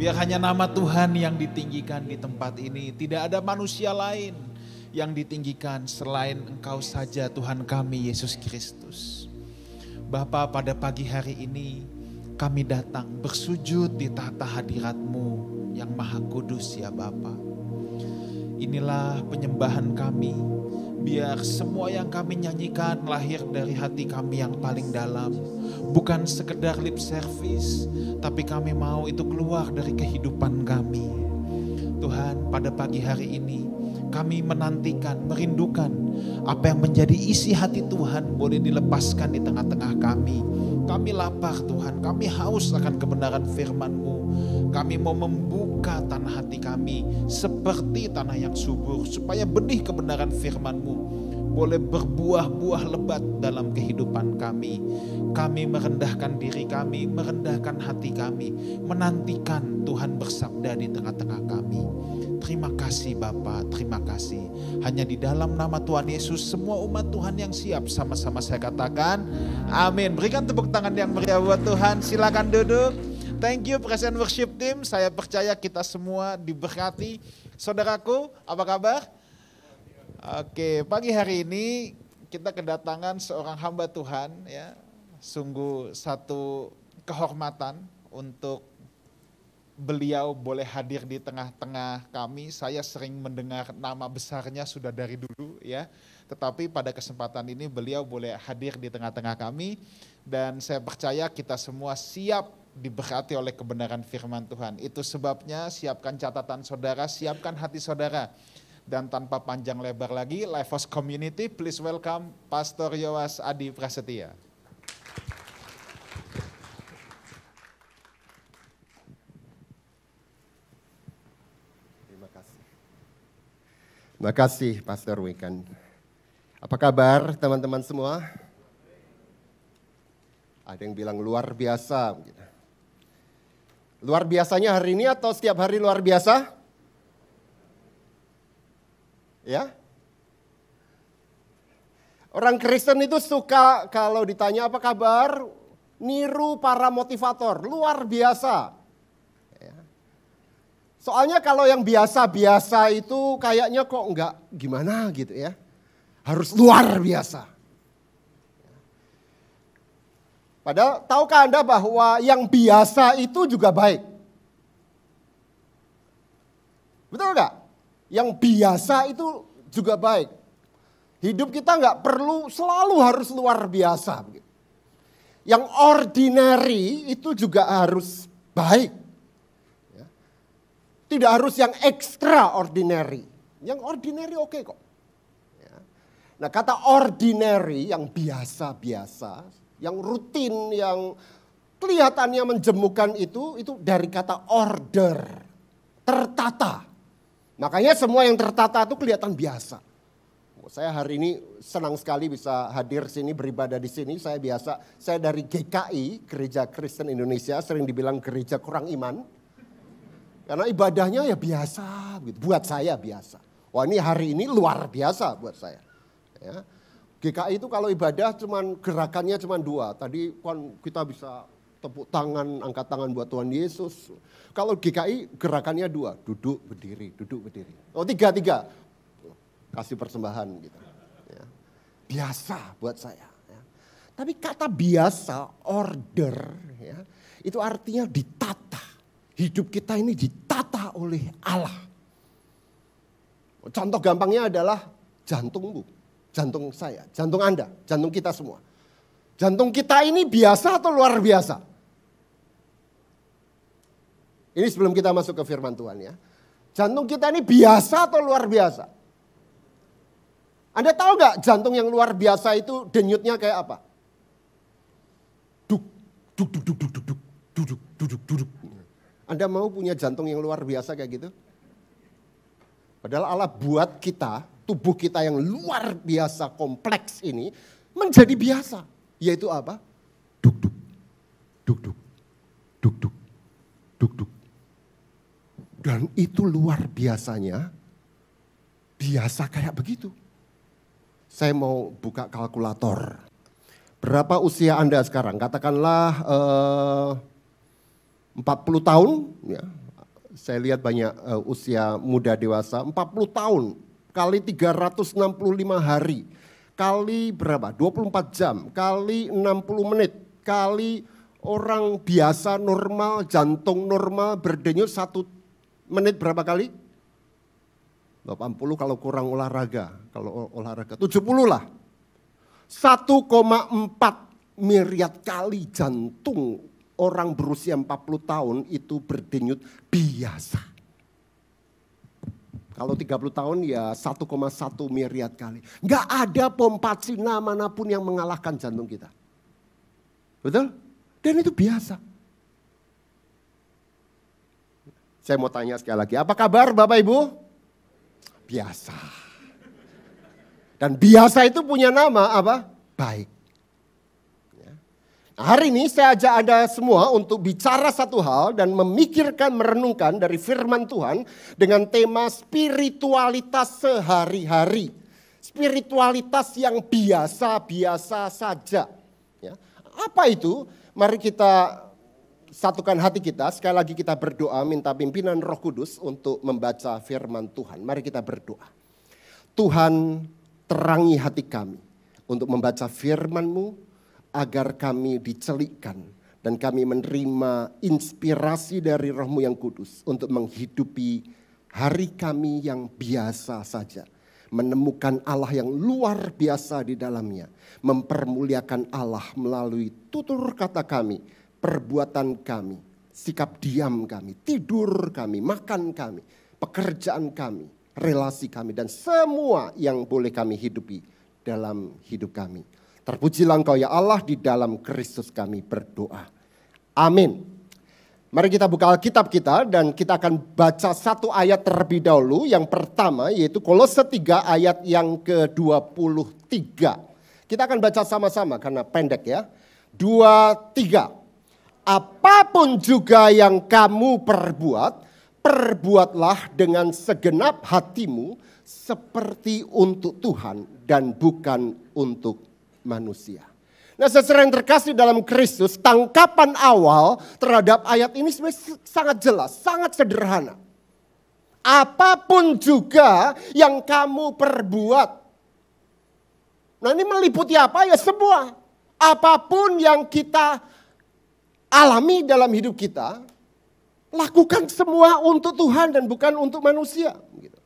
Biar hanya nama Tuhan yang ditinggikan di tempat ini. Tidak ada manusia lain yang ditinggikan selain Engkau saja Tuhan kami Yesus Kristus. Bapa pada pagi hari ini kami datang bersujud di tahta hadiratmu yang maha kudus ya Bapa. Inilah penyembahan kami, biar semua yang kami nyanyikan lahir dari hati kami yang paling dalam. Bukan sekedar lip service, tapi kami mau itu keluar dari kehidupan kami. Tuhan, pada pagi hari ini kami menantikan, merindukan apa yang menjadi isi hati Tuhan boleh dilepaskan di tengah-tengah kami. Kami lapar Tuhan, kami haus akan kebenaran firman-Mu. Kami mau membuka tanah hati kami seperti tanah yang subur supaya benih kebenaran firman-Mu boleh berbuah-buah lebat dalam kehidupan kami. Kami merendahkan diri kami, merendahkan hati kami, menantikan Tuhan bersabda di tengah-tengah kami. Terima kasih Bapa, terima kasih. Hanya di dalam nama Tuhan Yesus semua umat Tuhan yang siap sama-sama saya katakan amin. Berikan tepuk tangan yang meriah buat Tuhan. Silakan duduk. Thank you present worship team. Saya percaya kita semua diberkati. Saudaraku, apa kabar? Oke, pagi hari ini kita kedatangan seorang hamba Tuhan ya. Sungguh satu kehormatan untuk beliau boleh hadir di tengah-tengah kami. Saya sering mendengar nama besarnya sudah dari dulu ya. Tetapi pada kesempatan ini beliau boleh hadir di tengah-tengah kami dan saya percaya kita semua siap diberkati oleh kebenaran firman Tuhan. Itu sebabnya siapkan catatan saudara, siapkan hati saudara dan tanpa panjang lebar lagi, Life House Community, please welcome Pastor Yowas Adi Prasetya. Terima kasih. Terima kasih Pastor Wikan. Apa kabar teman-teman semua? Ada yang bilang luar biasa. Luar biasanya hari ini atau setiap hari luar biasa? Ya. Orang Kristen itu suka kalau ditanya apa kabar, niru para motivator, luar biasa. Ya. Soalnya kalau yang biasa-biasa itu kayaknya kok enggak gimana gitu ya. Harus luar biasa. Padahal tahukah Anda bahwa yang biasa itu juga baik? Betul enggak? Yang biasa itu juga baik. Hidup kita nggak perlu selalu harus luar biasa. Yang ordinary itu juga harus baik. Tidak harus yang extraordinary. Yang ordinary oke okay kok. Ya. Nah kata ordinary yang biasa-biasa, yang rutin, yang kelihatannya menjemukan itu, itu dari kata order, tertata. Makanya semua yang tertata itu kelihatan biasa. Saya hari ini senang sekali bisa hadir sini beribadah di sini. Saya biasa, saya dari GKI, Gereja Kristen Indonesia, sering dibilang gereja kurang iman. Karena ibadahnya ya biasa, gitu. buat saya biasa. Wah ini hari ini luar biasa buat saya. Ya. GKI itu kalau ibadah cuman gerakannya cuma dua. Tadi kan kita bisa tepuk tangan, angkat tangan buat Tuhan Yesus. Kalau GKI gerakannya dua, duduk berdiri, duduk berdiri. Oh tiga tiga, kasih persembahan gitu. Ya. Biasa buat saya. Ya. Tapi kata biasa, order, ya, itu artinya ditata. Hidup kita ini ditata oleh Allah. Contoh gampangnya adalah jantungmu, jantung saya, jantung Anda, jantung kita semua. Jantung kita ini biasa atau luar biasa? Ini sebelum kita masuk ke firman Tuhan ya. Jantung kita ini biasa atau luar biasa? Anda tahu nggak jantung yang luar biasa itu denyutnya kayak apa? Duk, duk, duk, duk, duk, duk, duk, duduk, duduk, duduk. Anda mau punya jantung yang luar biasa kayak gitu? Padahal Allah buat kita, tubuh kita yang luar biasa kompleks ini menjadi biasa. Yaitu apa? Duk, duk, duk, duk, duk, duk, duk, duk. Dan itu luar biasanya, biasa kayak begitu. Saya mau buka kalkulator. Berapa usia Anda sekarang? Katakanlah eh, 40 tahun, ya, Saya lihat banyak uh, usia muda dewasa, 40 tahun kali 365 hari, kali berapa? 24 jam, kali 60 menit, kali orang biasa normal, jantung normal berdenyut satu menit berapa kali? 80 kalau kurang olahraga, kalau olahraga 70 lah. 1,4 miliar kali jantung orang berusia 40 tahun itu berdenyut biasa. Kalau 30 tahun ya 1,1 miliar kali. Enggak ada pompa Cina mana pun yang mengalahkan jantung kita. Betul? Dan itu biasa. Saya mau tanya sekali lagi, apa kabar Bapak Ibu? Biasa. Dan biasa itu punya nama apa? Baik. Hari ini saya ajak Anda semua untuk bicara satu hal dan memikirkan, merenungkan dari firman Tuhan dengan tema spiritualitas sehari-hari. Spiritualitas yang biasa-biasa saja. Ya. Apa itu? Mari kita satukan hati kita. Sekali lagi kita berdoa minta pimpinan roh kudus untuk membaca firman Tuhan. Mari kita berdoa. Tuhan terangi hati kami untuk membaca firman-Mu, agar kami dicelikkan dan kami menerima inspirasi dari rohmu yang kudus untuk menghidupi hari kami yang biasa saja. Menemukan Allah yang luar biasa di dalamnya. Mempermuliakan Allah melalui tutur kata kami, perbuatan kami, sikap diam kami, tidur kami, makan kami, pekerjaan kami, relasi kami, dan semua yang boleh kami hidupi dalam hidup kami. Terpujilah engkau ya Allah di dalam Kristus kami berdoa. Amin. Mari kita buka Alkitab kita dan kita akan baca satu ayat terlebih dahulu. Yang pertama yaitu Kolose 3 ayat yang ke-23. Kita akan baca sama-sama karena pendek ya. Dua, tiga. Apa pun juga yang kamu perbuat, perbuatlah dengan segenap hatimu seperti untuk Tuhan dan bukan untuk manusia. Nah sesuai yang terkasih dalam Kristus, tangkapan awal terhadap ayat ini sangat jelas, sangat sederhana. Apa pun juga yang kamu perbuat. Nah ini meliputi apa ya semua. Apa pun yang kita alami dalam hidup kita, lakukan semua untuk Tuhan dan bukan untuk manusia. Gitu.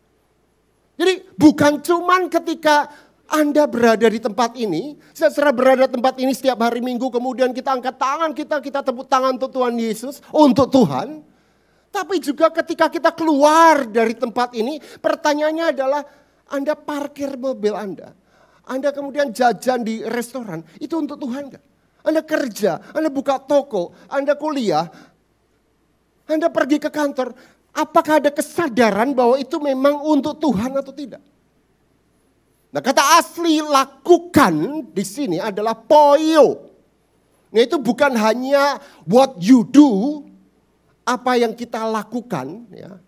Jadi bukan cuman ketika anda berada di tempat ini, setelah berada di tempat ini setiap hari minggu, kemudian kita angkat tangan kita, kita tepuk tangan untuk Tuhan Yesus, untuk Tuhan. Tapi juga ketika kita keluar dari tempat ini, pertanyaannya adalah Anda parkir mobil Anda. Anda kemudian jajan di restoran, itu untuk Tuhan kan? Anda kerja, Anda buka toko, Anda kuliah, Anda pergi ke kantor, apakah ada kesadaran bahwa itu memang untuk Tuhan atau tidak? Nah kata asli lakukan di sini adalah poio. Nah itu bukan hanya what you do, apa yang kita lakukan. ya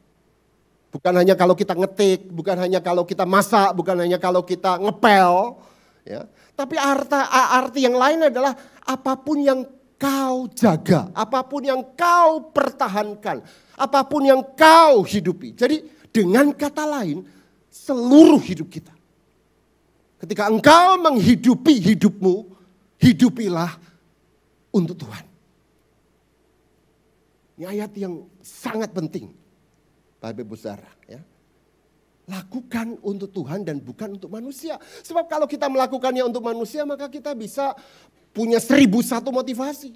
Bukan hanya kalau kita ngetik, bukan hanya kalau kita masak, bukan hanya kalau kita ngepel. ya Tapi arti, arti yang lain adalah apa pun yang kau jaga, apa pun yang kau pertahankan, apa pun yang kau hidupi. Jadi dengan kata lain, seluruh hidup kita Ketika engkau menghidupi hidupmu, hidupilah untuk Tuhan. Ini ayat yang sangat penting. Bapak Ibu Saudara. Ya. Lakukan untuk Tuhan dan bukan untuk manusia. Sebab kalau kita melakukannya untuk manusia maka kita bisa punya seribu satu motivasi.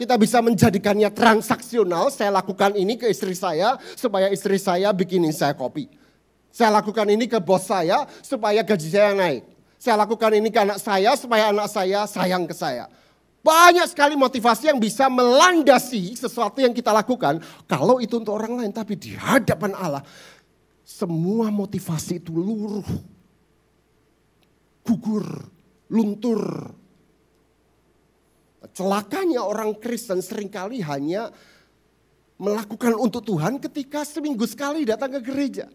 Kita bisa menjadikannya transaksional. Saya lakukan ini ke istri saya supaya istri saya bikinin saya kopi. Saya lakukan ini ke bos saya supaya gaji saya naik. Saya lakukan ini ke anak saya supaya anak saya sayang ke saya. Banyak sekali motivasi yang bisa melandasi sesuatu yang kita lakukan. Kalau itu untuk orang lain, tapi di hadapan Allah. Semua motivasi itu luruh. Gugur, luntur. Celakanya orang Kristen sering kali hanya melakukan untuk Tuhan ketika seminggu sekali datang ke gereja.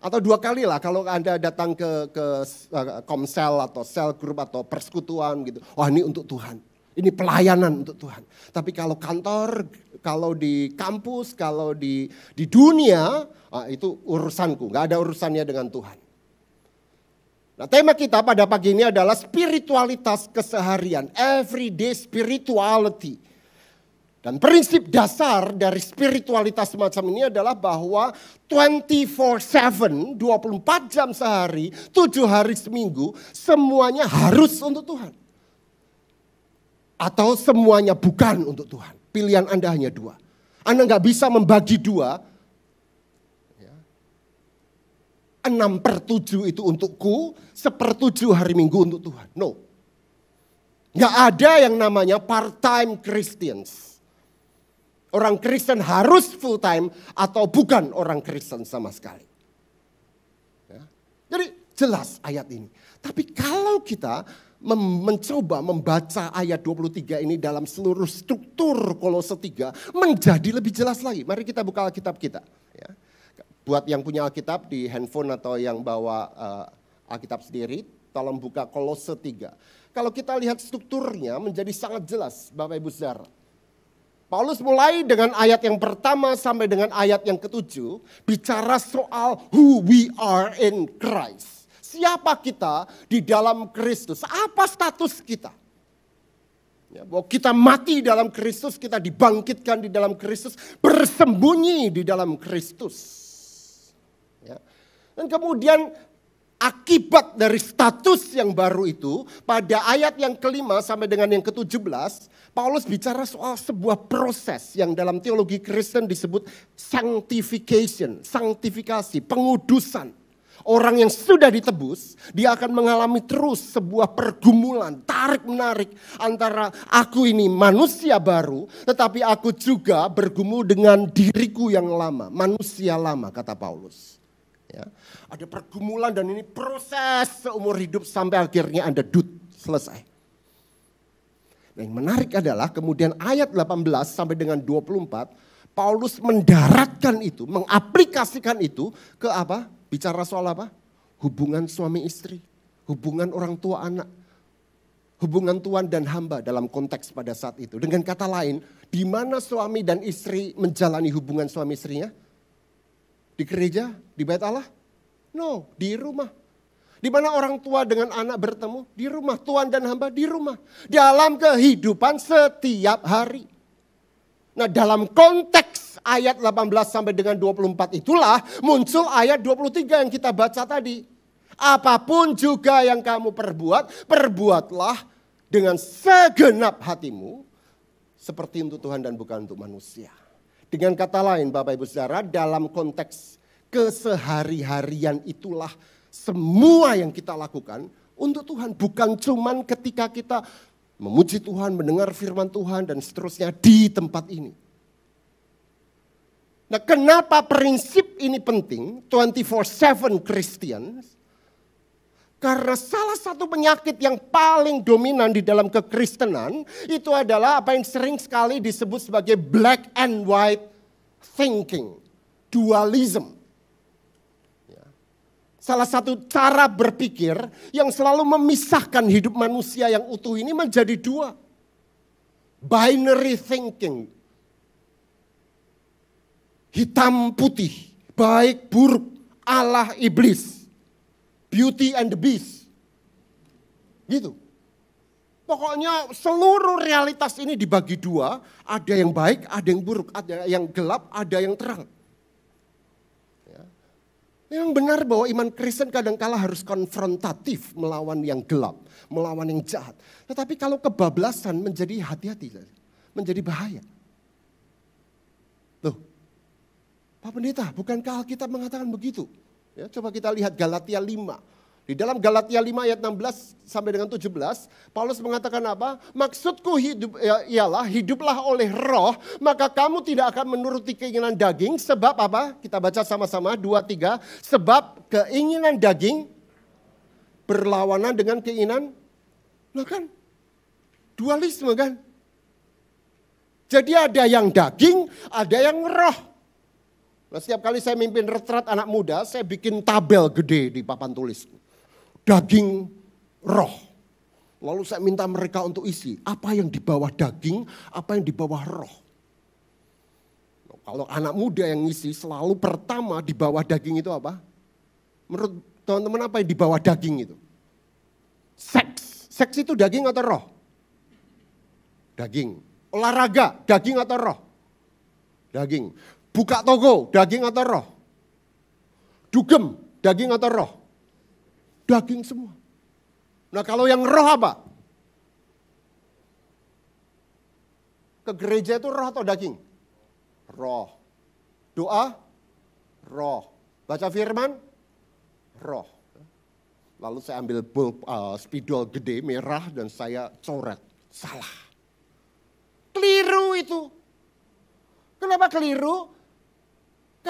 Atau dua kali lah kalau Anda datang ke, ke uh, komsel atau sel grup atau persekutuan gitu. Wah ini untuk Tuhan. Ini pelayanan untuk Tuhan. Tapi kalau kantor, kalau di kampus, kalau di di dunia, ah, itu urusanku. Gak ada urusannya dengan Tuhan. Nah tema kita pada pagi ini adalah spiritualitas keseharian. Everyday spirituality. Dan prinsip dasar dari spiritualitas semacam ini adalah bahwa 24-7, 24 jam sehari, 7 hari seminggu, semuanya harus untuk Tuhan. Atau semuanya bukan untuk Tuhan. Pilihan Anda hanya dua. Anda nggak bisa membagi dua. Ya. 6 per 7 itu untukku, sepertujuh hari minggu untuk Tuhan. No. Nggak ada yang namanya part-time Christians. Orang Kristen harus full time atau bukan orang Kristen sama sekali. Ya. Jadi jelas ayat ini. Tapi kalau kita mencoba membaca ayat 23 ini dalam seluruh struktur kolose 3 menjadi lebih jelas lagi. Mari kita buka Alkitab kita. Ya. Buat yang punya Alkitab di handphone atau yang bawa uh, Alkitab sendiri, tolong buka kolose 3. Kalau kita lihat strukturnya menjadi sangat jelas Bapak Ibu Saudara. Paulus mulai dengan ayat yang pertama sampai dengan ayat yang ketujuh bicara soal who we are in Christ. Siapa kita di dalam Kristus? Apa status kita? Ya, bahwa kita mati dalam Kristus, kita dibangkitkan di dalam Kristus, bersembunyi di dalam Kristus. Ya. Dan kemudian akibat dari status yang baru itu, pada ayat yang kelima sampai dengan yang ke-17, Paulus bicara soal sebuah proses yang dalam teologi Kristen disebut sanctification, sanktifikasi, pengudusan. Orang yang sudah ditebus, dia akan mengalami terus sebuah pergumulan, tarik-menarik antara aku ini manusia baru, tetapi aku juga bergumul dengan diriku yang lama, manusia lama, kata Paulus. Ya. Ada pergumulan dan ini proses seumur hidup sampai akhirnya Anda dud, selesai. Nah, yang menarik adalah kemudian ayat 18 sampai dengan 24, Paulus mendaratkan itu, mengaplikasikan itu ke apa? Bicara soal apa? Hubungan suami istri, hubungan orang tua anak, hubungan tuan dan hamba dalam konteks pada saat itu. Dengan kata lain, di mana suami dan istri menjalani hubungan suami istrinya? Di gereja, di bait Allah? No, di rumah. Di mana orang tua dengan anak bertemu? Di rumah. Tuan dan hamba di rumah. Dalam kehidupan setiap hari. Nah dalam konteks ayat 18 sampai dengan 24 itulah muncul ayat 23 yang kita baca tadi. Apa pun juga yang kamu perbuat, perbuatlah dengan segenap hatimu. Seperti untuk Tuhan dan bukan untuk manusia. Dengan kata lain Bapak Ibu Saudara dalam konteks kesehari-harian itulah semua yang kita lakukan untuk Tuhan. Bukan cuman ketika kita memuji Tuhan, mendengar firman Tuhan dan seterusnya di tempat ini. Nah kenapa prinsip ini penting, 24-7 Christians, karena salah satu penyakit yang paling dominan di dalam kekristenan itu adalah apa yang sering sekali disebut sebagai black and white thinking, dualism salah satu cara berpikir yang selalu memisahkan hidup manusia yang utuh ini menjadi dua. Binary thinking. Hitam putih, baik buruk, Allah iblis. Beauty and the beast. Gitu. Pokoknya seluruh realitas ini dibagi dua, ada yang baik, ada yang buruk, ada yang gelap, ada yang terang. Memang benar bahwa iman Kristen kadangkala harus konfrontatif melawan yang gelap, melawan yang jahat. Tetapi kalau kebablasan menjadi hati-hati, menjadi bahaya. Loh, Pak Pendeta, bukankah Alkitab mengatakan begitu? Ya, coba kita lihat Galatia 5 di dalam Galatia 5 ayat 16 sampai dengan 17, Paulus mengatakan apa? Maksudku hidup ya, ialah hiduplah oleh roh, maka kamu tidak akan menuruti keinginan daging sebab apa? Kita baca sama-sama 2 3, sebab keinginan daging berlawanan dengan keinginan Nah kan dualisme kan? Jadi ada yang daging, ada yang roh. Nah, setiap kali saya mimpin retret anak muda, saya bikin tabel gede di papan tulis daging roh. Lalu saya minta mereka untuk isi apa yang di bawah daging, apa yang di bawah roh. Kalau anak muda yang ngisi selalu pertama di bawah daging itu apa? Menurut teman-teman apa yang di bawah daging itu? Seks. Seks itu daging atau roh? Daging. Olahraga, daging atau roh? Daging. Buka toko, daging atau roh? Dugem, daging atau roh? Daging semua. Nah kalau yang roh apa? Ke gereja itu roh atau daging? Roh. Doa? Roh. Baca firman? Roh. Lalu saya ambil bul, uh, spidol gede merah dan saya coret. Salah. Keliru itu. Kenapa keliru?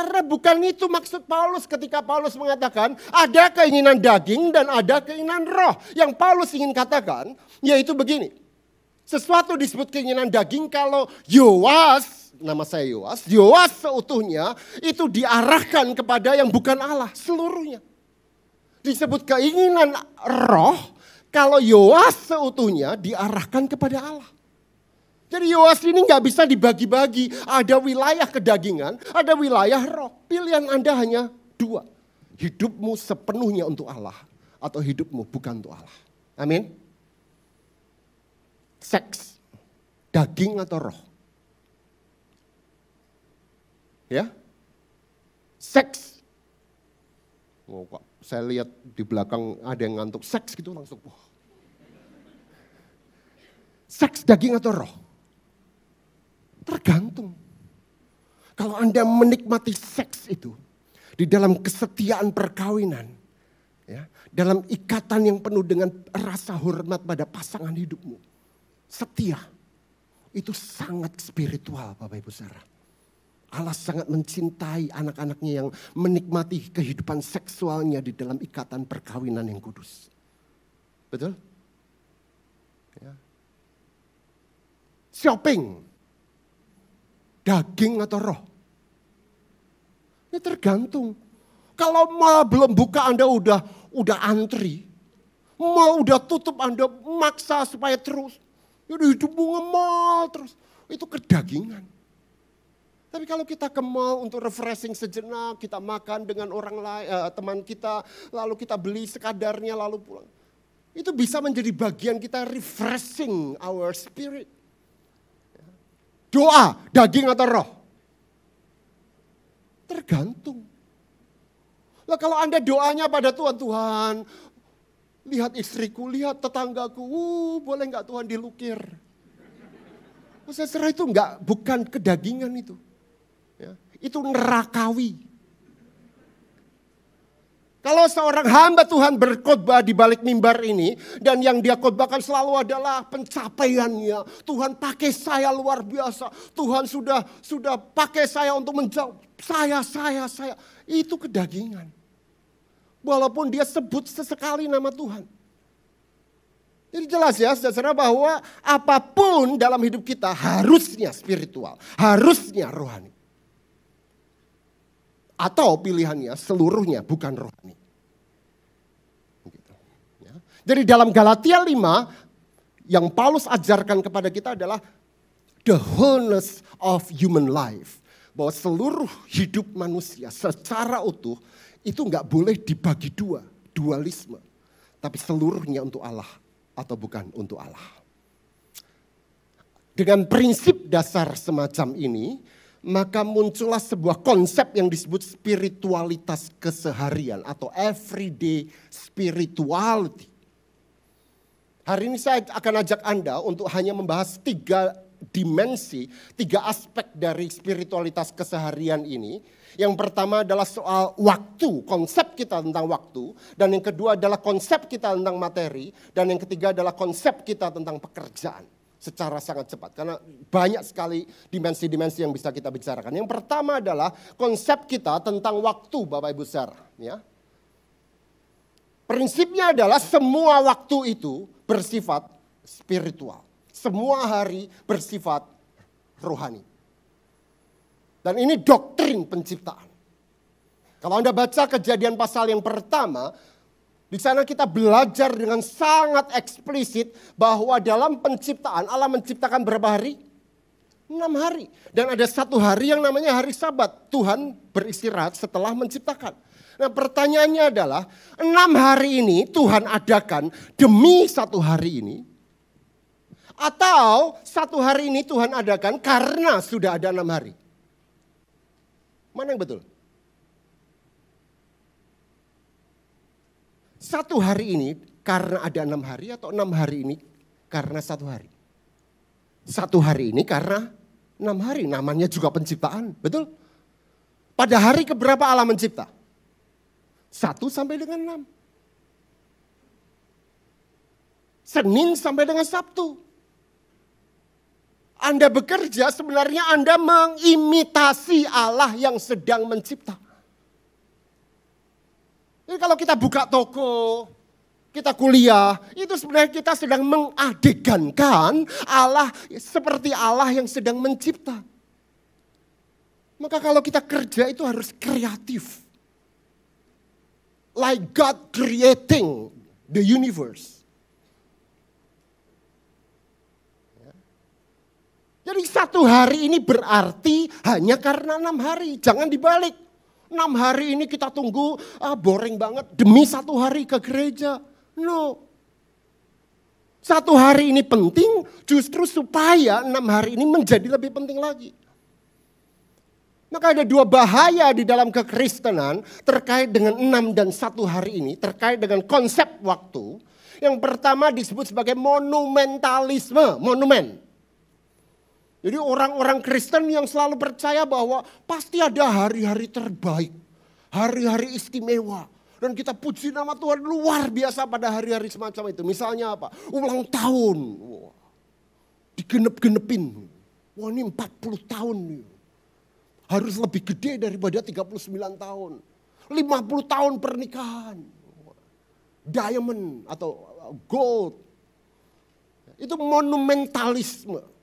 Karena bukan itu maksud Paulus ketika Paulus mengatakan ada keinginan daging dan ada keinginan roh. Yang Paulus ingin katakan yaitu begini. Sesuatu disebut keinginan daging kalau Yoas, nama saya Yoas, Yoas seutuhnya itu diarahkan kepada yang bukan Allah seluruhnya. Disebut keinginan roh kalau Yoas seutuhnya diarahkan kepada Allah. Jadi Yoas ini nggak bisa dibagi-bagi. Ada wilayah kedagingan, ada wilayah roh. Pilihan Anda hanya dua. Hidupmu sepenuhnya untuk Allah. Atau hidupmu bukan untuk Allah. Amin. Seks. Daging atau roh. Ya. Seks. Oh, kok saya lihat di belakang ada yang ngantuk seks gitu langsung. Seks daging atau roh? Tergantung. Kalau Anda menikmati seks itu di dalam kesetiaan perkawinan, ya, dalam ikatan yang penuh dengan rasa hormat pada pasangan hidupmu, setia, itu sangat spiritual Bapak Ibu Saudara. Allah sangat mencintai anak-anaknya yang menikmati kehidupan seksualnya di dalam ikatan perkawinan yang kudus. Betul? Ya. Shopping, daging atau roh? Ini tergantung. Kalau mal belum buka Anda udah udah antri. Mal udah tutup Anda maksa supaya terus. Jadi hidupmu ngemal terus. Itu kedagingan. Tapi kalau kita ke mall untuk refreshing sejenak, kita makan dengan orang lain, uh, teman kita, lalu kita beli sekadarnya lalu pulang. Itu bisa menjadi bagian kita refreshing our spirit. Doa, daging atau roh? Tergantung. Lah kalau Anda doanya pada Tuhan, Tuhan, lihat istriku, lihat tetanggaku, uh, boleh nggak Tuhan dilukir? Saya serah itu enggak, bukan kedagingan itu. Ya, itu nerakawi. Kalau seorang hamba Tuhan berkhotbah di balik mimbar ini dan yang dia khotbahkan selalu adalah pencapaiannya. Tuhan pakai saya luar biasa. Tuhan sudah sudah pakai saya untuk menjawab saya saya saya. Itu kedagingan. Walaupun dia sebut sesekali nama Tuhan. Jadi jelas ya saudara bahwa apa pun dalam hidup kita harusnya spiritual, harusnya rohani. Atau pilihannya seluruhnya bukan rohani. Gitu, ya. Jadi dalam Galatia 5 yang Paulus ajarkan kepada kita adalah the wholeness of human life. Bahwa seluruh hidup manusia secara utuh itu nggak boleh dibagi dua, dualisme. Tapi seluruhnya untuk Allah atau bukan untuk Allah. Dengan prinsip dasar semacam ini, maka muncullah sebuah konsep yang disebut spiritualitas keseharian atau everyday spirituality. Hari ini saya akan ajak Anda untuk hanya membahas tiga dimensi, tiga aspek dari spiritualitas keseharian ini. Yang pertama adalah soal waktu, konsep kita tentang waktu. Dan yang kedua adalah konsep kita tentang materi. Dan yang ketiga adalah konsep kita tentang pekerjaan secara sangat cepat. Karena banyak sekali dimensi-dimensi yang bisa kita bicarakan. Yang pertama adalah konsep kita tentang waktu Bapak Ibu Saudara. Ya. Prinsipnya adalah semua waktu itu bersifat spiritual. Semua hari bersifat rohani. Dan ini doktrin penciptaan. Kalau Anda baca kejadian pasal yang pertama, Di sana kita belajar dengan sangat eksplisit bahwa dalam penciptaan Allah menciptakan berapa hari? Enam hari. Dan ada satu hari yang namanya hari sabat. Tuhan beristirahat setelah menciptakan. Nah pertanyaannya adalah enam hari ini Tuhan adakan demi satu hari ini. Atau satu hari ini Tuhan adakan karena sudah ada enam hari. Mana yang betul? Satu hari ini karena ada enam hari atau enam hari ini karena satu hari? Satu hari ini karena enam hari, namanya juga penciptaan, betul? Pada hari keberapa Allah mencipta? Satu sampai dengan enam. Senin sampai dengan Sabtu. Anda bekerja sebenarnya Anda mengimitasi Allah yang sedang mencipta. Jadi kalau kita buka toko, kita kuliah, itu sebenarnya kita sedang mengadegankan Allah seperti Allah yang sedang mencipta. Maka kalau kita kerja itu harus kreatif. Like God creating the universe. Jadi satu hari ini berarti hanya karena enam hari. Jangan dibalik. Enam hari ini kita tunggu, ah boring banget demi satu hari ke gereja. No. Satu hari ini penting justru supaya enam hari ini menjadi lebih penting lagi. Maka ada dua bahaya di dalam kekristenan terkait dengan enam dan satu hari ini. Terkait dengan konsep waktu. Yang pertama disebut sebagai monumentalisme, monumen. Jadi orang-orang Kristen yang selalu percaya bahwa pasti ada hari-hari terbaik. Hari-hari istimewa. Dan kita puji nama Tuhan luar biasa pada hari-hari semacam itu. Misalnya apa? Ulang tahun. Digenep-genepin. Wah ini 40 tahun nih. Harus lebih gede daripada 39 tahun. 50 tahun pernikahan. Diamond atau gold. Itu monumentalisme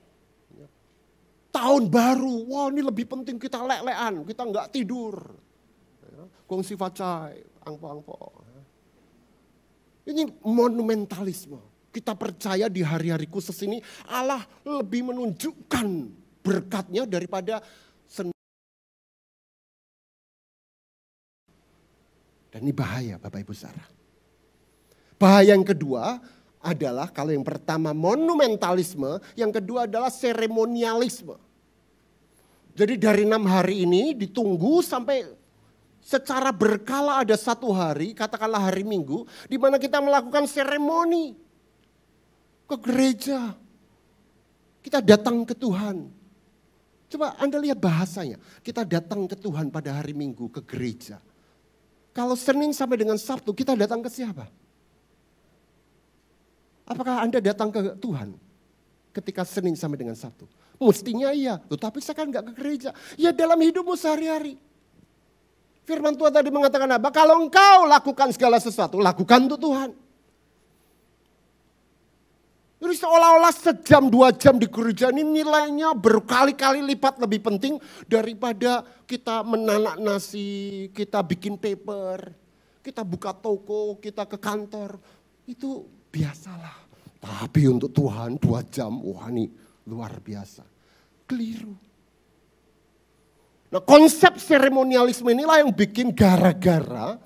tahun baru, wah ini lebih penting kita lek-lekan, kita nggak tidur. Kongsi facai, angpo-angpo. Ini monumentalisme. Kita percaya di hari-hari khusus ini Allah lebih menunjukkan berkatnya daripada sen Dan ini bahaya Bapak Ibu Sarah. Bahaya yang kedua adalah kalau yang pertama monumentalisme, yang kedua adalah seremonialisme. Jadi dari enam hari ini ditunggu sampai secara berkala ada satu hari, katakanlah hari Minggu, di mana kita melakukan seremoni ke gereja. Kita datang ke Tuhan. Coba Anda lihat bahasanya. Kita datang ke Tuhan pada hari Minggu ke gereja. Kalau Senin sampai dengan Sabtu kita datang ke siapa? Apakah Anda datang ke Tuhan ketika Senin sampai dengan Sabtu? Mestinya iya, tetapi saya kan nggak ke gereja. Ya dalam hidupmu sehari-hari. Firman Tuhan tadi mengatakan apa? Kalau engkau lakukan segala sesuatu, lakukan untuk Tuhan. Jadi seolah-olah sejam dua jam di gereja ini nilainya berkali-kali lipat lebih penting daripada kita menanak nasi, kita bikin paper, kita buka toko, kita ke kantor. Itu biasalah. Tapi untuk Tuhan dua jam, wah ini Luar biasa. Keliru. Nah konsep seremonialisme inilah yang bikin gara-gara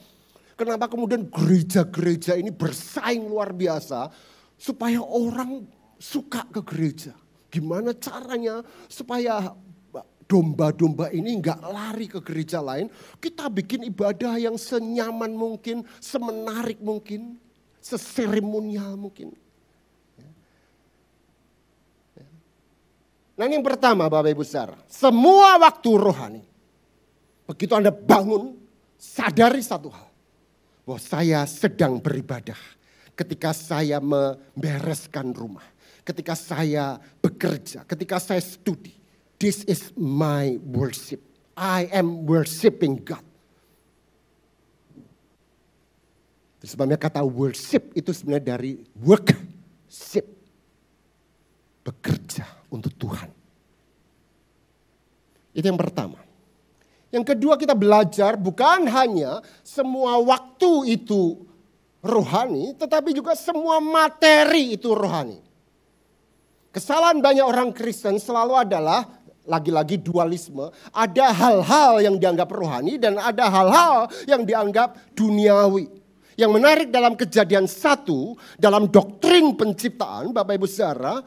kenapa kemudian gereja-gereja ini bersaing luar biasa supaya orang suka ke gereja. Gimana caranya supaya domba-domba ini nggak lari ke gereja lain. Kita bikin ibadah yang senyaman mungkin, semenarik mungkin, seseremonial mungkin. Nah ini yang pertama Bapak Ibu Saudara. Semua waktu rohani. Begitu Anda bangun, sadari satu hal. Bahwa saya sedang beribadah. Ketika saya membereskan rumah. Ketika saya bekerja. Ketika saya studi. This is my worship. I am worshiping God. Sebabnya kata worship itu sebenarnya dari worship. Bekerja untuk Tuhan. Itu yang pertama. Yang kedua kita belajar bukan hanya semua waktu itu rohani, tetapi juga semua materi itu rohani. Kesalahan banyak orang Kristen selalu adalah lagi-lagi dualisme. Ada hal-hal yang dianggap rohani dan ada hal-hal yang dianggap duniawi. Yang menarik dalam kejadian satu, dalam doktrin penciptaan, Bapak Ibu Saudara,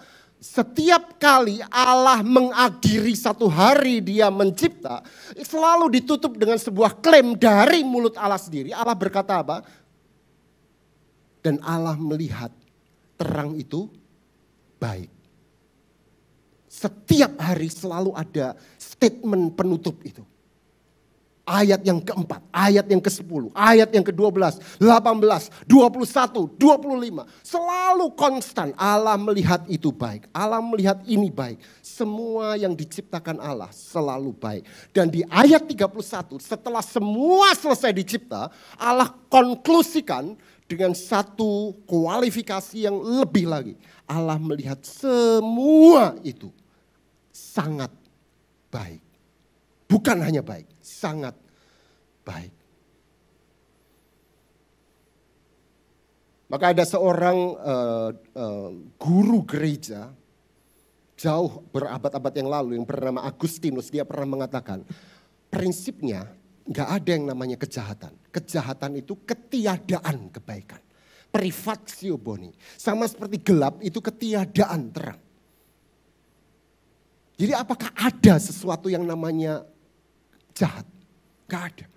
setiap kali Allah mengakhiri satu hari dia mencipta, selalu ditutup dengan sebuah klaim dari mulut Allah sendiri. Allah berkata apa? Dan Allah melihat terang itu baik. Setiap hari selalu ada statement penutup itu. Ayat yang keempat, ayat yang ke-10, ayat yang ke-12, 18, 21, 25. Selalu konstan Allah melihat itu baik. Allah melihat ini baik. Semua yang diciptakan Allah selalu baik. Dan di ayat 31 setelah semua selesai dicipta, Allah konklusikan dengan satu kualifikasi yang lebih lagi. Allah melihat semua itu sangat baik. Bukan hanya baik, sangat baik. Maka ada seorang uh, uh, guru gereja jauh berabad-abad yang lalu yang bernama Agustinus. Dia pernah mengatakan prinsipnya nggak ada yang namanya kejahatan. Kejahatan itu ketiadaan kebaikan. Privatsio boni. Sama seperti gelap itu ketiadaan terang. Jadi apakah ada sesuatu yang namanya jahat? Gak ada.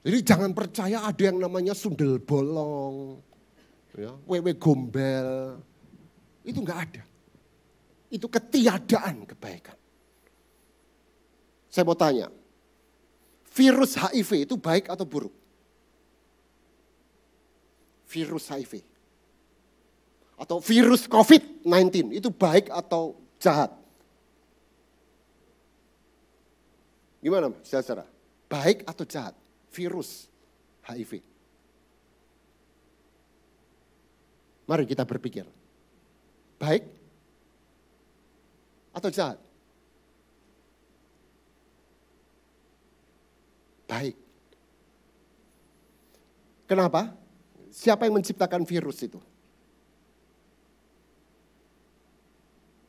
Jadi jangan percaya ada yang namanya sundel bolong, ya, wewe gombel. Itu gak ada. Itu ketiadaan kebaikan. Saya mau tanya, virus HIV itu baik atau buruk? Virus HIV. Atau virus COVID-19 itu baik atau jahat? Gimana saudara? Baik atau jahat? Virus HIV. Mari kita berpikir. Baik atau jahat? Baik. Kenapa? Siapa yang menciptakan virus itu?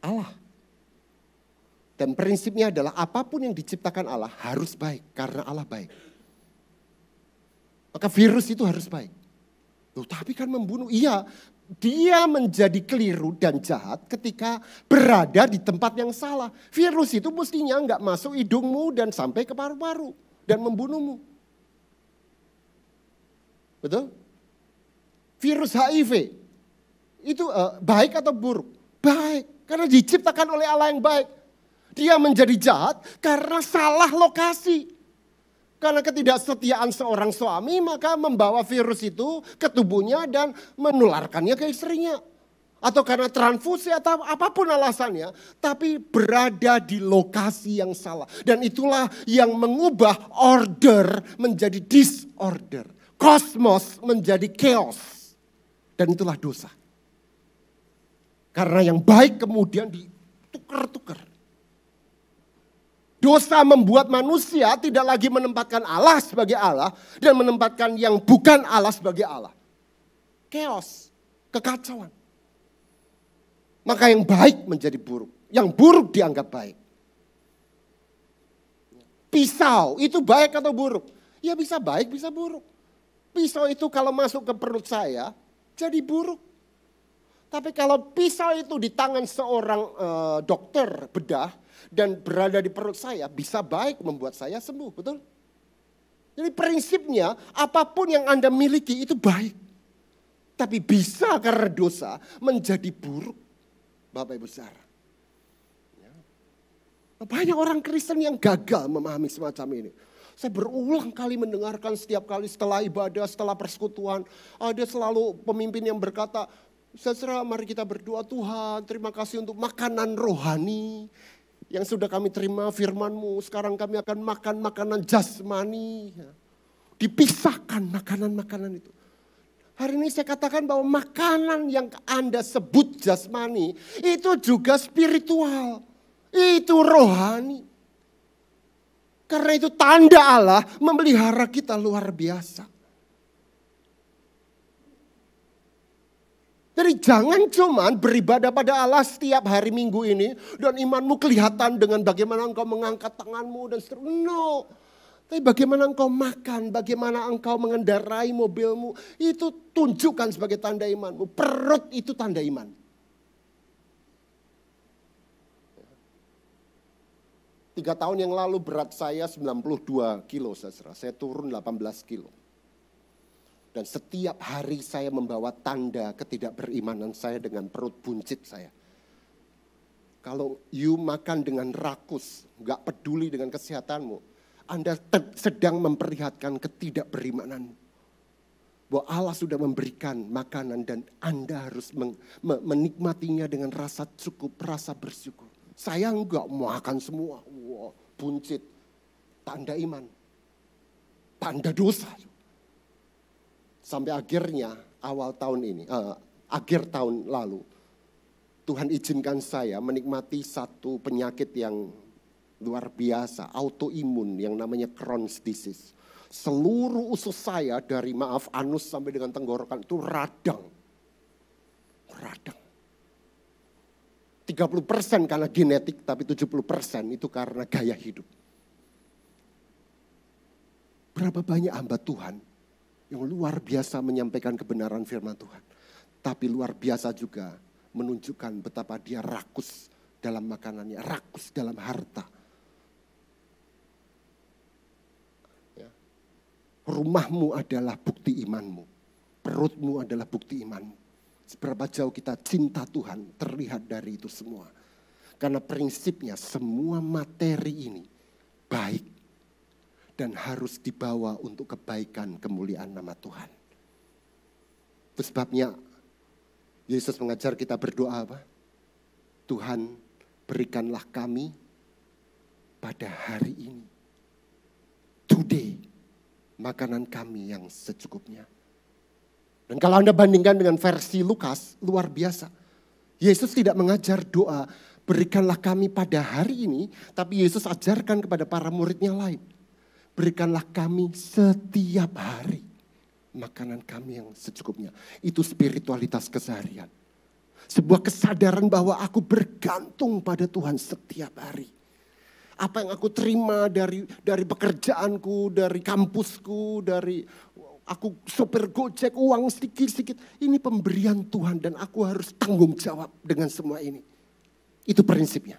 Allah. Dan prinsipnya adalah apa pun yang diciptakan Allah harus baik karena Allah baik. Maka virus itu harus baik. Loh, tapi kan membunuh. Iya, dia menjadi keliru dan jahat ketika berada di tempat yang salah. Virus itu mestinya nggak masuk hidungmu dan sampai ke paru-paru dan membunuhmu. Betul? Virus HIV itu uh, baik atau buruk? Baik, karena diciptakan oleh Allah yang baik. Dia menjadi jahat karena salah lokasi. Karena ketidaksetiaan seorang suami maka membawa virus itu ke tubuhnya dan menularkannya ke istrinya. Atau karena transfusi atau apa pun alasannya. Tapi berada di lokasi yang salah. Dan itulah yang mengubah order menjadi disorder. Kosmos menjadi chaos. Dan itulah dosa. Karena yang baik kemudian ditukar-tukar. Dosa membuat manusia tidak lagi menempatkan Allah sebagai Allah dan menempatkan yang bukan Allah sebagai Allah. Chaos, kekacauan. Maka yang baik menjadi buruk, yang buruk dianggap baik. Pisau itu baik atau buruk? Ya bisa baik, bisa buruk. Pisau itu kalau masuk ke perut saya jadi buruk. Tapi kalau pisau itu di tangan seorang uh, dokter bedah, dan berada di perut saya bisa baik membuat saya sembuh, betul? Jadi prinsipnya apa pun yang Anda miliki itu baik. Tapi bisa karena dosa menjadi buruk. Bapak Ibu saudara. Ya. Banyak orang Kristen yang gagal memahami semacam ini. Saya berulang kali mendengarkan setiap kali setelah ibadah, setelah persekutuan. Ada selalu pemimpin yang berkata, Saudara mari kita berdoa Tuhan terima kasih untuk makanan rohani yang sudah kami terima firmanmu, sekarang kami akan makan makanan jasmani. Dipisahkan makanan-makanan itu. Hari ini saya katakan bahwa makanan yang Anda sebut jasmani itu juga spiritual. Itu rohani. Karena itu tanda Allah memelihara kita luar biasa. Jadi jangan cuman beribadah pada Allah setiap hari minggu ini dan imanmu kelihatan dengan bagaimana engkau mengangkat tanganmu dan seterusnya. No. Tapi bagaimana engkau makan, bagaimana engkau mengendarai mobilmu, itu tunjukkan sebagai tanda imanmu. Perut itu tanda iman. Tiga tahun yang lalu berat saya 92 kilo, saya, saya turun 18 kilo. Dan setiap hari saya membawa tanda ketidakberimanan saya dengan perut buncit saya. Kalau you makan dengan rakus, gak peduli dengan kesehatanmu, Anda sedang memperlihatkan ketidakberimananmu. Bahwa Allah sudah memberikan makanan dan Anda harus menikmatinya dengan rasa cukup, rasa bersyukur. Saya enggak makan semua. Wow, buncit. Tanda iman. Tanda dosa. Sampai akhirnya awal tahun ini, uh, akhir tahun lalu, Tuhan izinkan saya menikmati satu penyakit yang luar biasa, autoimun yang namanya Crohn's disease. Seluruh usus saya dari maaf anus sampai dengan tenggorokan itu radang. Radang. 30% karena genetik tapi 70% itu karena gaya hidup. Berapa banyak hamba Tuhan yang luar biasa menyampaikan kebenaran firman Tuhan. Tapi luar biasa juga menunjukkan betapa dia rakus dalam makanannya, rakus dalam harta. Ya. Rumahmu adalah bukti imanmu. Perutmu adalah bukti imanmu. Seberapa jauh kita cinta Tuhan terlihat dari itu semua. Karena prinsipnya semua materi ini baik dan harus dibawa untuk kebaikan kemuliaan nama Tuhan. Itu sebabnya Yesus mengajar kita berdoa apa? Tuhan berikanlah kami pada hari ini. Today, makanan kami yang secukupnya. Dan kalau Anda bandingkan dengan versi Lukas, luar biasa. Yesus tidak mengajar doa, berikanlah kami pada hari ini, tapi Yesus ajarkan kepada para muridnya lain berikanlah kami setiap hari makanan kami yang secukupnya. Itu spiritualitas keseharian. Sebuah kesadaran bahwa aku bergantung pada Tuhan setiap hari. Apa yang aku terima dari dari pekerjaanku, dari kampusku, dari aku sopir gojek, uang sedikit-sedikit. Ini pemberian Tuhan dan aku harus tanggung jawab dengan semua ini. Itu prinsipnya.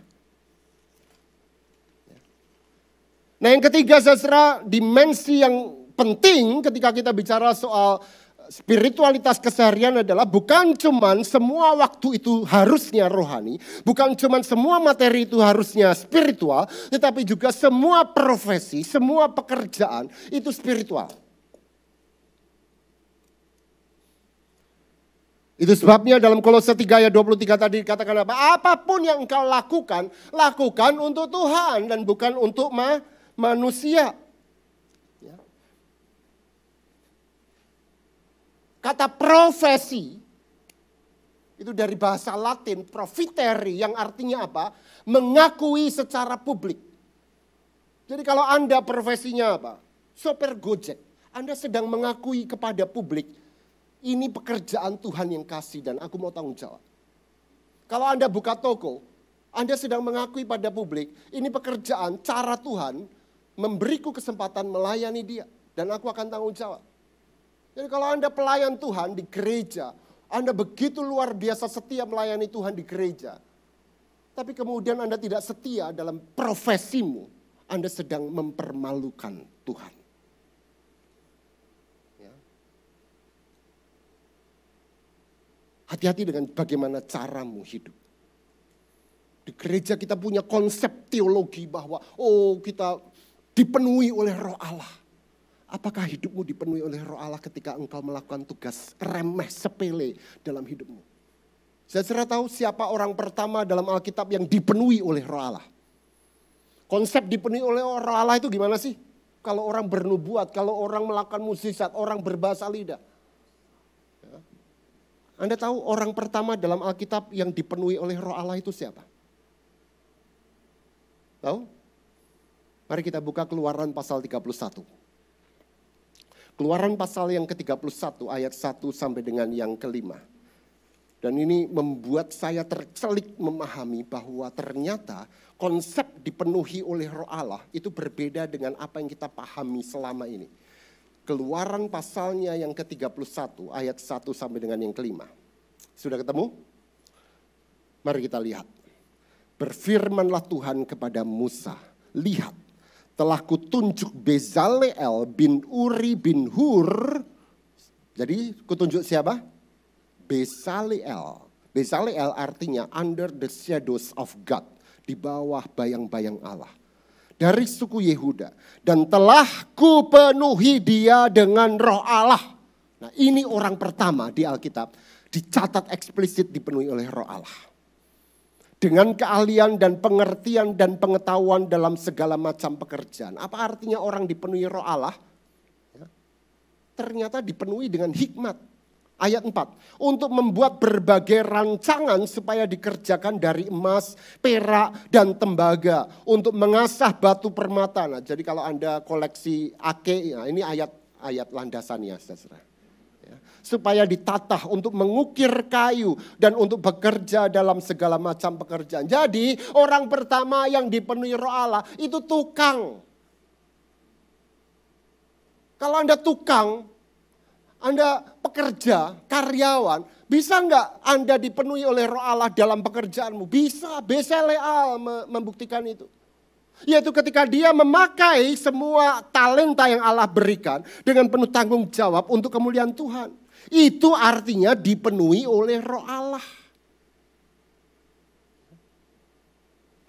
Nah yang ketiga saudara, dimensi yang penting ketika kita bicara soal spiritualitas keseharian adalah bukan cuman semua waktu itu harusnya rohani, bukan cuman semua materi itu harusnya spiritual, tetapi juga semua profesi, semua pekerjaan itu spiritual. Itu sebabnya dalam Kolose 3 ayat 23 tadi dikatakan apa? Apa pun yang engkau lakukan, lakukan untuk Tuhan dan bukan untuk ma manusia. Ya. Kata profesi itu dari bahasa Latin profiteri yang artinya apa? Mengakui secara publik. Jadi kalau Anda profesinya apa? Sopir Gojek. Anda sedang mengakui kepada publik, ini pekerjaan Tuhan yang kasih dan aku mau tanggung jawab. Kalau Anda buka toko, Anda sedang mengakui pada publik, ini pekerjaan cara Tuhan memberiku kesempatan melayani dia. Dan aku akan tanggung jawab. Jadi kalau Anda pelayan Tuhan di gereja, Anda begitu luar biasa setia melayani Tuhan di gereja. Tapi kemudian Anda tidak setia dalam profesimu, Anda sedang mempermalukan Tuhan. Ya. Hati-hati dengan bagaimana caramu hidup. Di gereja kita punya konsep teologi bahwa oh kita dipenuhi oleh roh Allah. Apakah hidupmu dipenuhi oleh roh Allah ketika engkau melakukan tugas remeh sepele dalam hidupmu? Saya sudah tahu siapa orang pertama dalam Alkitab yang dipenuhi oleh roh Allah. Konsep dipenuhi oleh roh Allah itu gimana sih? Kalau orang bernubuat, kalau orang melakukan mukjizat, orang berbahasa lidah. Ya. Anda tahu orang pertama dalam Alkitab yang dipenuhi oleh roh Allah itu siapa? Tahu? Mari kita buka keluaran pasal 31. Keluaran pasal yang ke-31 ayat 1 sampai dengan yang kelima. Dan ini membuat saya tercelik memahami bahwa ternyata konsep dipenuhi oleh roh Allah itu berbeda dengan apa yang kita pahami selama ini. Keluaran pasalnya yang ke-31 ayat 1 sampai dengan yang kelima. Sudah ketemu? Mari kita lihat. Berfirmanlah Tuhan kepada Musa, lihat telah kutunjuk Bezaleel bin Uri bin Hur. Jadi kutunjuk siapa? Bezaleel. Bezaleel artinya under the shadows of God. Di bawah bayang-bayang Allah. Dari suku Yehuda. Dan telah kupenuhi dia dengan roh Allah. Nah ini orang pertama di Alkitab. Dicatat eksplisit dipenuhi oleh roh Allah dengan keahlian dan pengertian dan pengetahuan dalam segala macam pekerjaan. Apa artinya orang dipenuhi roh Allah? Ya. Ternyata dipenuhi dengan hikmat. Ayat 4. Untuk membuat berbagai rancangan supaya dikerjakan dari emas, perak, dan tembaga. Untuk mengasah batu permata. Nah, jadi kalau Anda koleksi ake, ya, ini ayat ayat landasannya. Saudara supaya ditatah untuk mengukir kayu dan untuk bekerja dalam segala macam pekerjaan. Jadi orang pertama yang dipenuhi roh Allah itu tukang. Kalau Anda tukang, Anda pekerja, karyawan, bisa nggak Anda dipenuhi oleh roh Allah dalam pekerjaanmu? Bisa, Beseleal membuktikan itu. Yaitu ketika dia memakai semua talenta yang Allah berikan dengan penuh tanggung jawab untuk kemuliaan Tuhan. Itu artinya dipenuhi oleh roh Allah.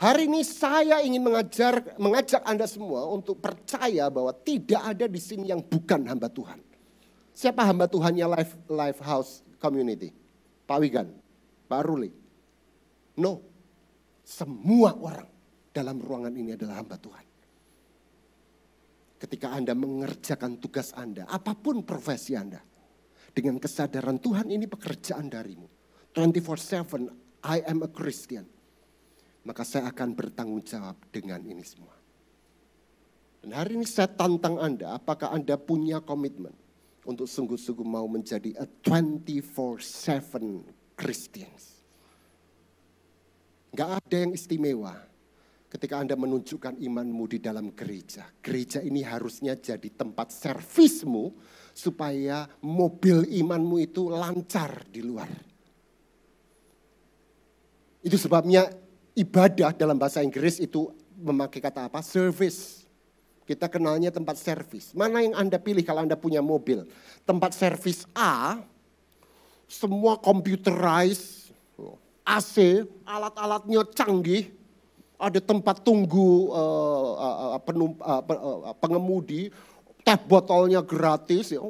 Hari ini saya ingin mengajar, mengajak Anda semua untuk percaya bahwa tidak ada di sini yang bukan hamba Tuhan. Siapa hamba Tuhannya Life, Life House Community? Pak Wigan, Pak Ruli. No, semua orang dalam ruangan ini adalah hamba Tuhan. Ketika Anda mengerjakan tugas Anda, apa pun profesi Anda, dengan kesadaran Tuhan ini pekerjaan darimu. 24-7, I am a Christian. Maka saya akan bertanggung jawab dengan ini semua. Dan hari ini saya tantang Anda, apakah Anda punya komitmen untuk sungguh-sungguh mau menjadi a 24-7 Christians. Gak ada yang istimewa ketika Anda menunjukkan imanmu di dalam gereja. Gereja ini harusnya jadi tempat servismu supaya mobil imanmu itu lancar di luar. Itu sebabnya ibadah dalam bahasa Inggris itu memakai kata apa? Service. Kita kenalnya tempat servis. Mana yang Anda pilih kalau Anda punya mobil? Tempat servis A, semua computerized, AC, alat-alatnya canggih, ada tempat tunggu uh, uh, penump, uh, uh, pengemudi, teh botolnya gratis, ya,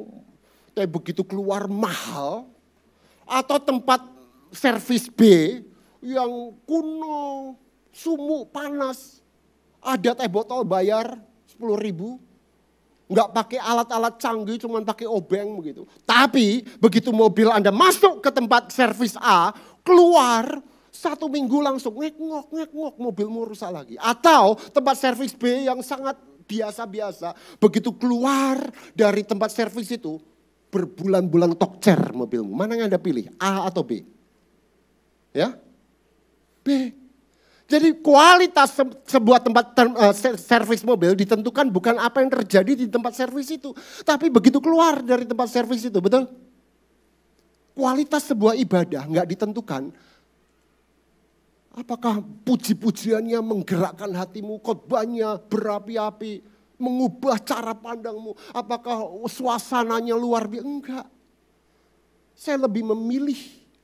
teh begitu keluar mahal, atau tempat servis B yang kuno, sumuk, panas, ada teh botol bayar 10 ribu, nggak pakai alat-alat canggih, cuma pakai obeng begitu. Tapi begitu mobil Anda masuk ke tempat servis A, keluar satu minggu langsung ngek ngok ngek ngok mobilmu rusak lagi. Atau tempat servis B yang sangat biasa-biasa. Begitu keluar dari tempat servis itu, berbulan-bulan tokcer mobilmu. Mana yang Anda pilih? A atau B? Ya? B. Jadi kualitas sebuah tempat uh, servis mobil ditentukan bukan apa yang terjadi di tempat servis itu. Tapi begitu keluar dari tempat servis itu, betul? Kualitas sebuah ibadah nggak ditentukan Apakah puji-pujiannya menggerakkan hatimu, khotbahnya berapi-api, mengubah cara pandangmu? Apakah suasananya luar biasa? Enggak. Saya lebih memilih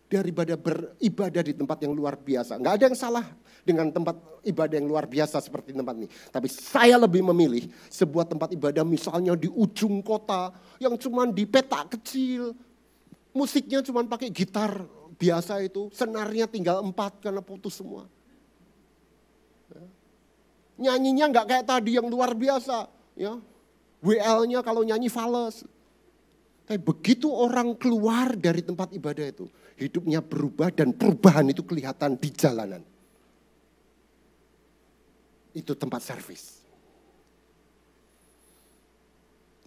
daripada beribadah di tempat yang luar biasa. Enggak ada yang salah dengan tempat ibadah yang luar biasa seperti tempat ini. Tapi saya lebih memilih sebuah tempat ibadah misalnya di ujung kota yang cuma di petak kecil. Musiknya cuma pakai gitar biasa itu, senarnya tinggal empat karena putus semua. Ya. Nyanyinya nggak kayak tadi yang luar biasa. Ya. WL-nya kalau nyanyi fals. Tapi begitu orang keluar dari tempat ibadah itu, hidupnya berubah dan perubahan itu kelihatan di jalanan. Itu tempat servis.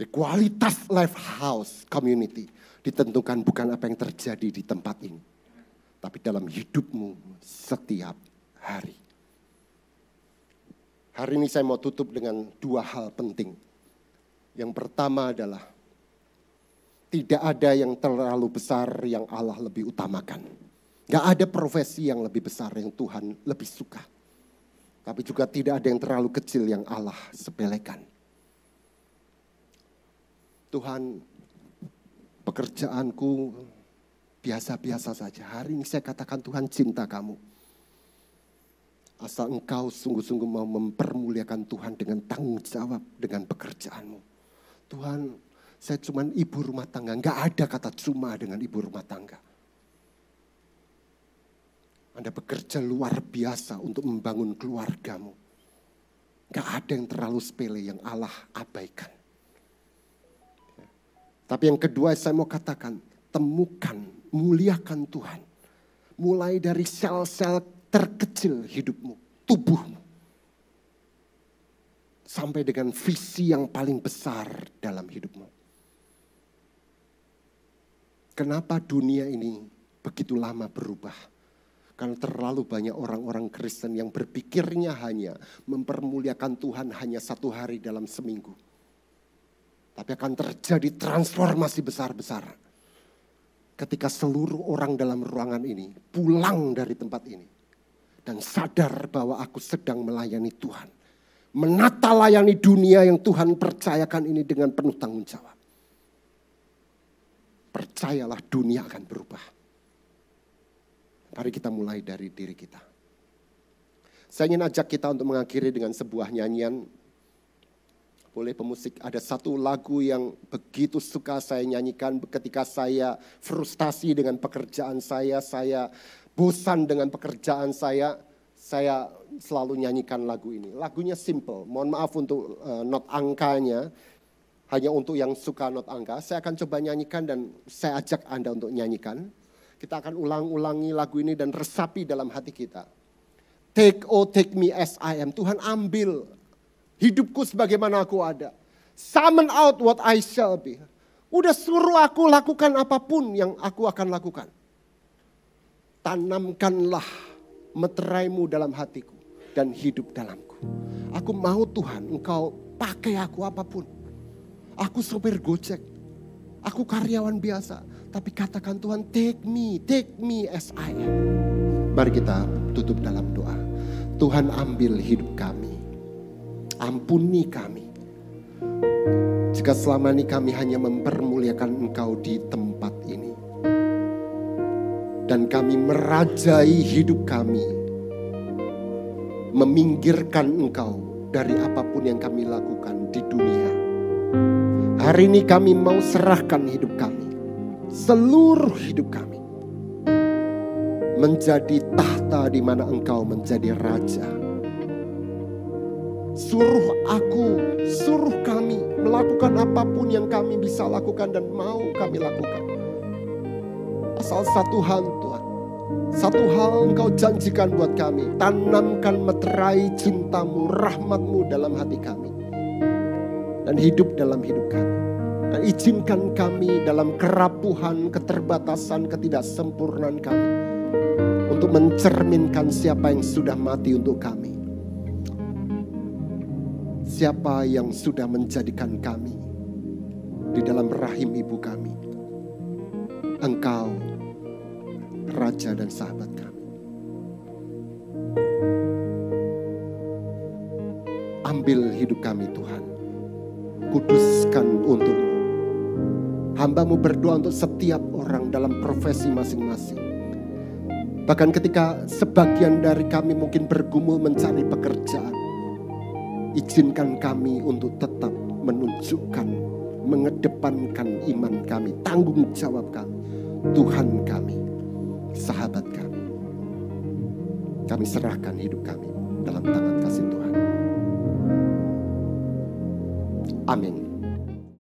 kualitas life house community ditentukan bukan apa yang terjadi di tempat ini tapi dalam hidupmu setiap hari. Hari ini saya mau tutup dengan dua hal penting. Yang pertama adalah tidak ada yang terlalu besar yang Allah lebih utamakan. Gak ada profesi yang lebih besar yang Tuhan lebih suka. Tapi juga tidak ada yang terlalu kecil yang Allah sepelekan. Tuhan, pekerjaanku biasa-biasa saja. Hari ini saya katakan Tuhan cinta kamu. Asal engkau sungguh-sungguh mau mempermuliakan Tuhan dengan tanggung jawab dengan pekerjaanmu. Tuhan, saya cuma ibu rumah tangga. Enggak ada kata cuma dengan ibu rumah tangga. Anda bekerja luar biasa untuk membangun keluargamu. Enggak ada yang terlalu sepele yang Allah abaikan. Tapi yang kedua saya mau katakan, temukan muliakan Tuhan. Mulai dari sel-sel terkecil hidupmu, tubuhmu. Sampai dengan visi yang paling besar dalam hidupmu. Kenapa dunia ini begitu lama berubah? Karena terlalu banyak orang-orang Kristen yang berpikirnya hanya mempermuliakan Tuhan hanya satu hari dalam seminggu. Tapi akan terjadi transformasi besar-besaran ketika seluruh orang dalam ruangan ini pulang dari tempat ini dan sadar bahwa aku sedang melayani Tuhan. Menata layani dunia yang Tuhan percayakan ini dengan penuh tanggung jawab. Percayalah dunia akan berubah. Mari kita mulai dari diri kita. Saya ingin ajak kita untuk mengakhiri dengan sebuah nyanyian boleh pemusik ada satu lagu yang begitu suka saya nyanyikan ketika saya frustasi dengan pekerjaan saya, saya bosan dengan pekerjaan saya, saya selalu nyanyikan lagu ini. Lagunya simple, mohon maaf untuk uh, not angkanya, hanya untuk yang suka not angka. Saya akan coba nyanyikan dan saya ajak Anda untuk nyanyikan. Kita akan ulang-ulangi lagu ini dan resapi dalam hati kita. Take oh take me as I am. Tuhan ambil hidupku sebagaimana aku ada. Summon out what I shall be. Udah suruh aku lakukan apa pun yang aku akan lakukan. Tanamkanlah meteraimu dalam hatiku dan hidup dalamku. Aku mau Tuhan engkau pakai aku apa pun. Aku sopir gojek. Aku karyawan biasa. Tapi katakan Tuhan take me, take me as I am. Mari kita tutup dalam doa. Tuhan ambil hidup kami ampuni kami. Jika selama ini kami hanya mempermuliakan Engkau di tempat ini. Dan kami merajai hidup kami. Meminggirkan Engkau dari apa pun yang kami lakukan di dunia. Hari ini kami mau serahkan hidup kami. Seluruh hidup kami. Menjadi tahta di mana Engkau menjadi raja Suruh aku, suruh kami melakukan apa pun yang kami bisa lakukan dan mau kami lakukan. Asal satu hal Tuhan, satu hal engkau janjikan buat kami. Tanamkan meterai cintamu, rahmatmu dalam hati kami. Dan hidup dalam hidup kami. Dan izinkan kami dalam kerapuhan, keterbatasan, ketidaksempurnaan kami. Untuk mencerminkan siapa yang sudah mati untuk kami siapa yang sudah menjadikan kami di dalam rahim ibu kami. Engkau, Raja dan sahabat kami. Ambil hidup kami Tuhan. Kuduskan untukmu. Hambamu berdoa untuk setiap orang dalam profesi masing-masing. Bahkan ketika sebagian dari kami mungkin bergumul mencari pekerjaan izinkan kami untuk tetap menunjukkan, mengedepankan iman kami, tanggung jawab kami, Tuhan kami, sahabat kami. Kami serahkan hidup kami dalam tangan kasih Tuhan. Amin.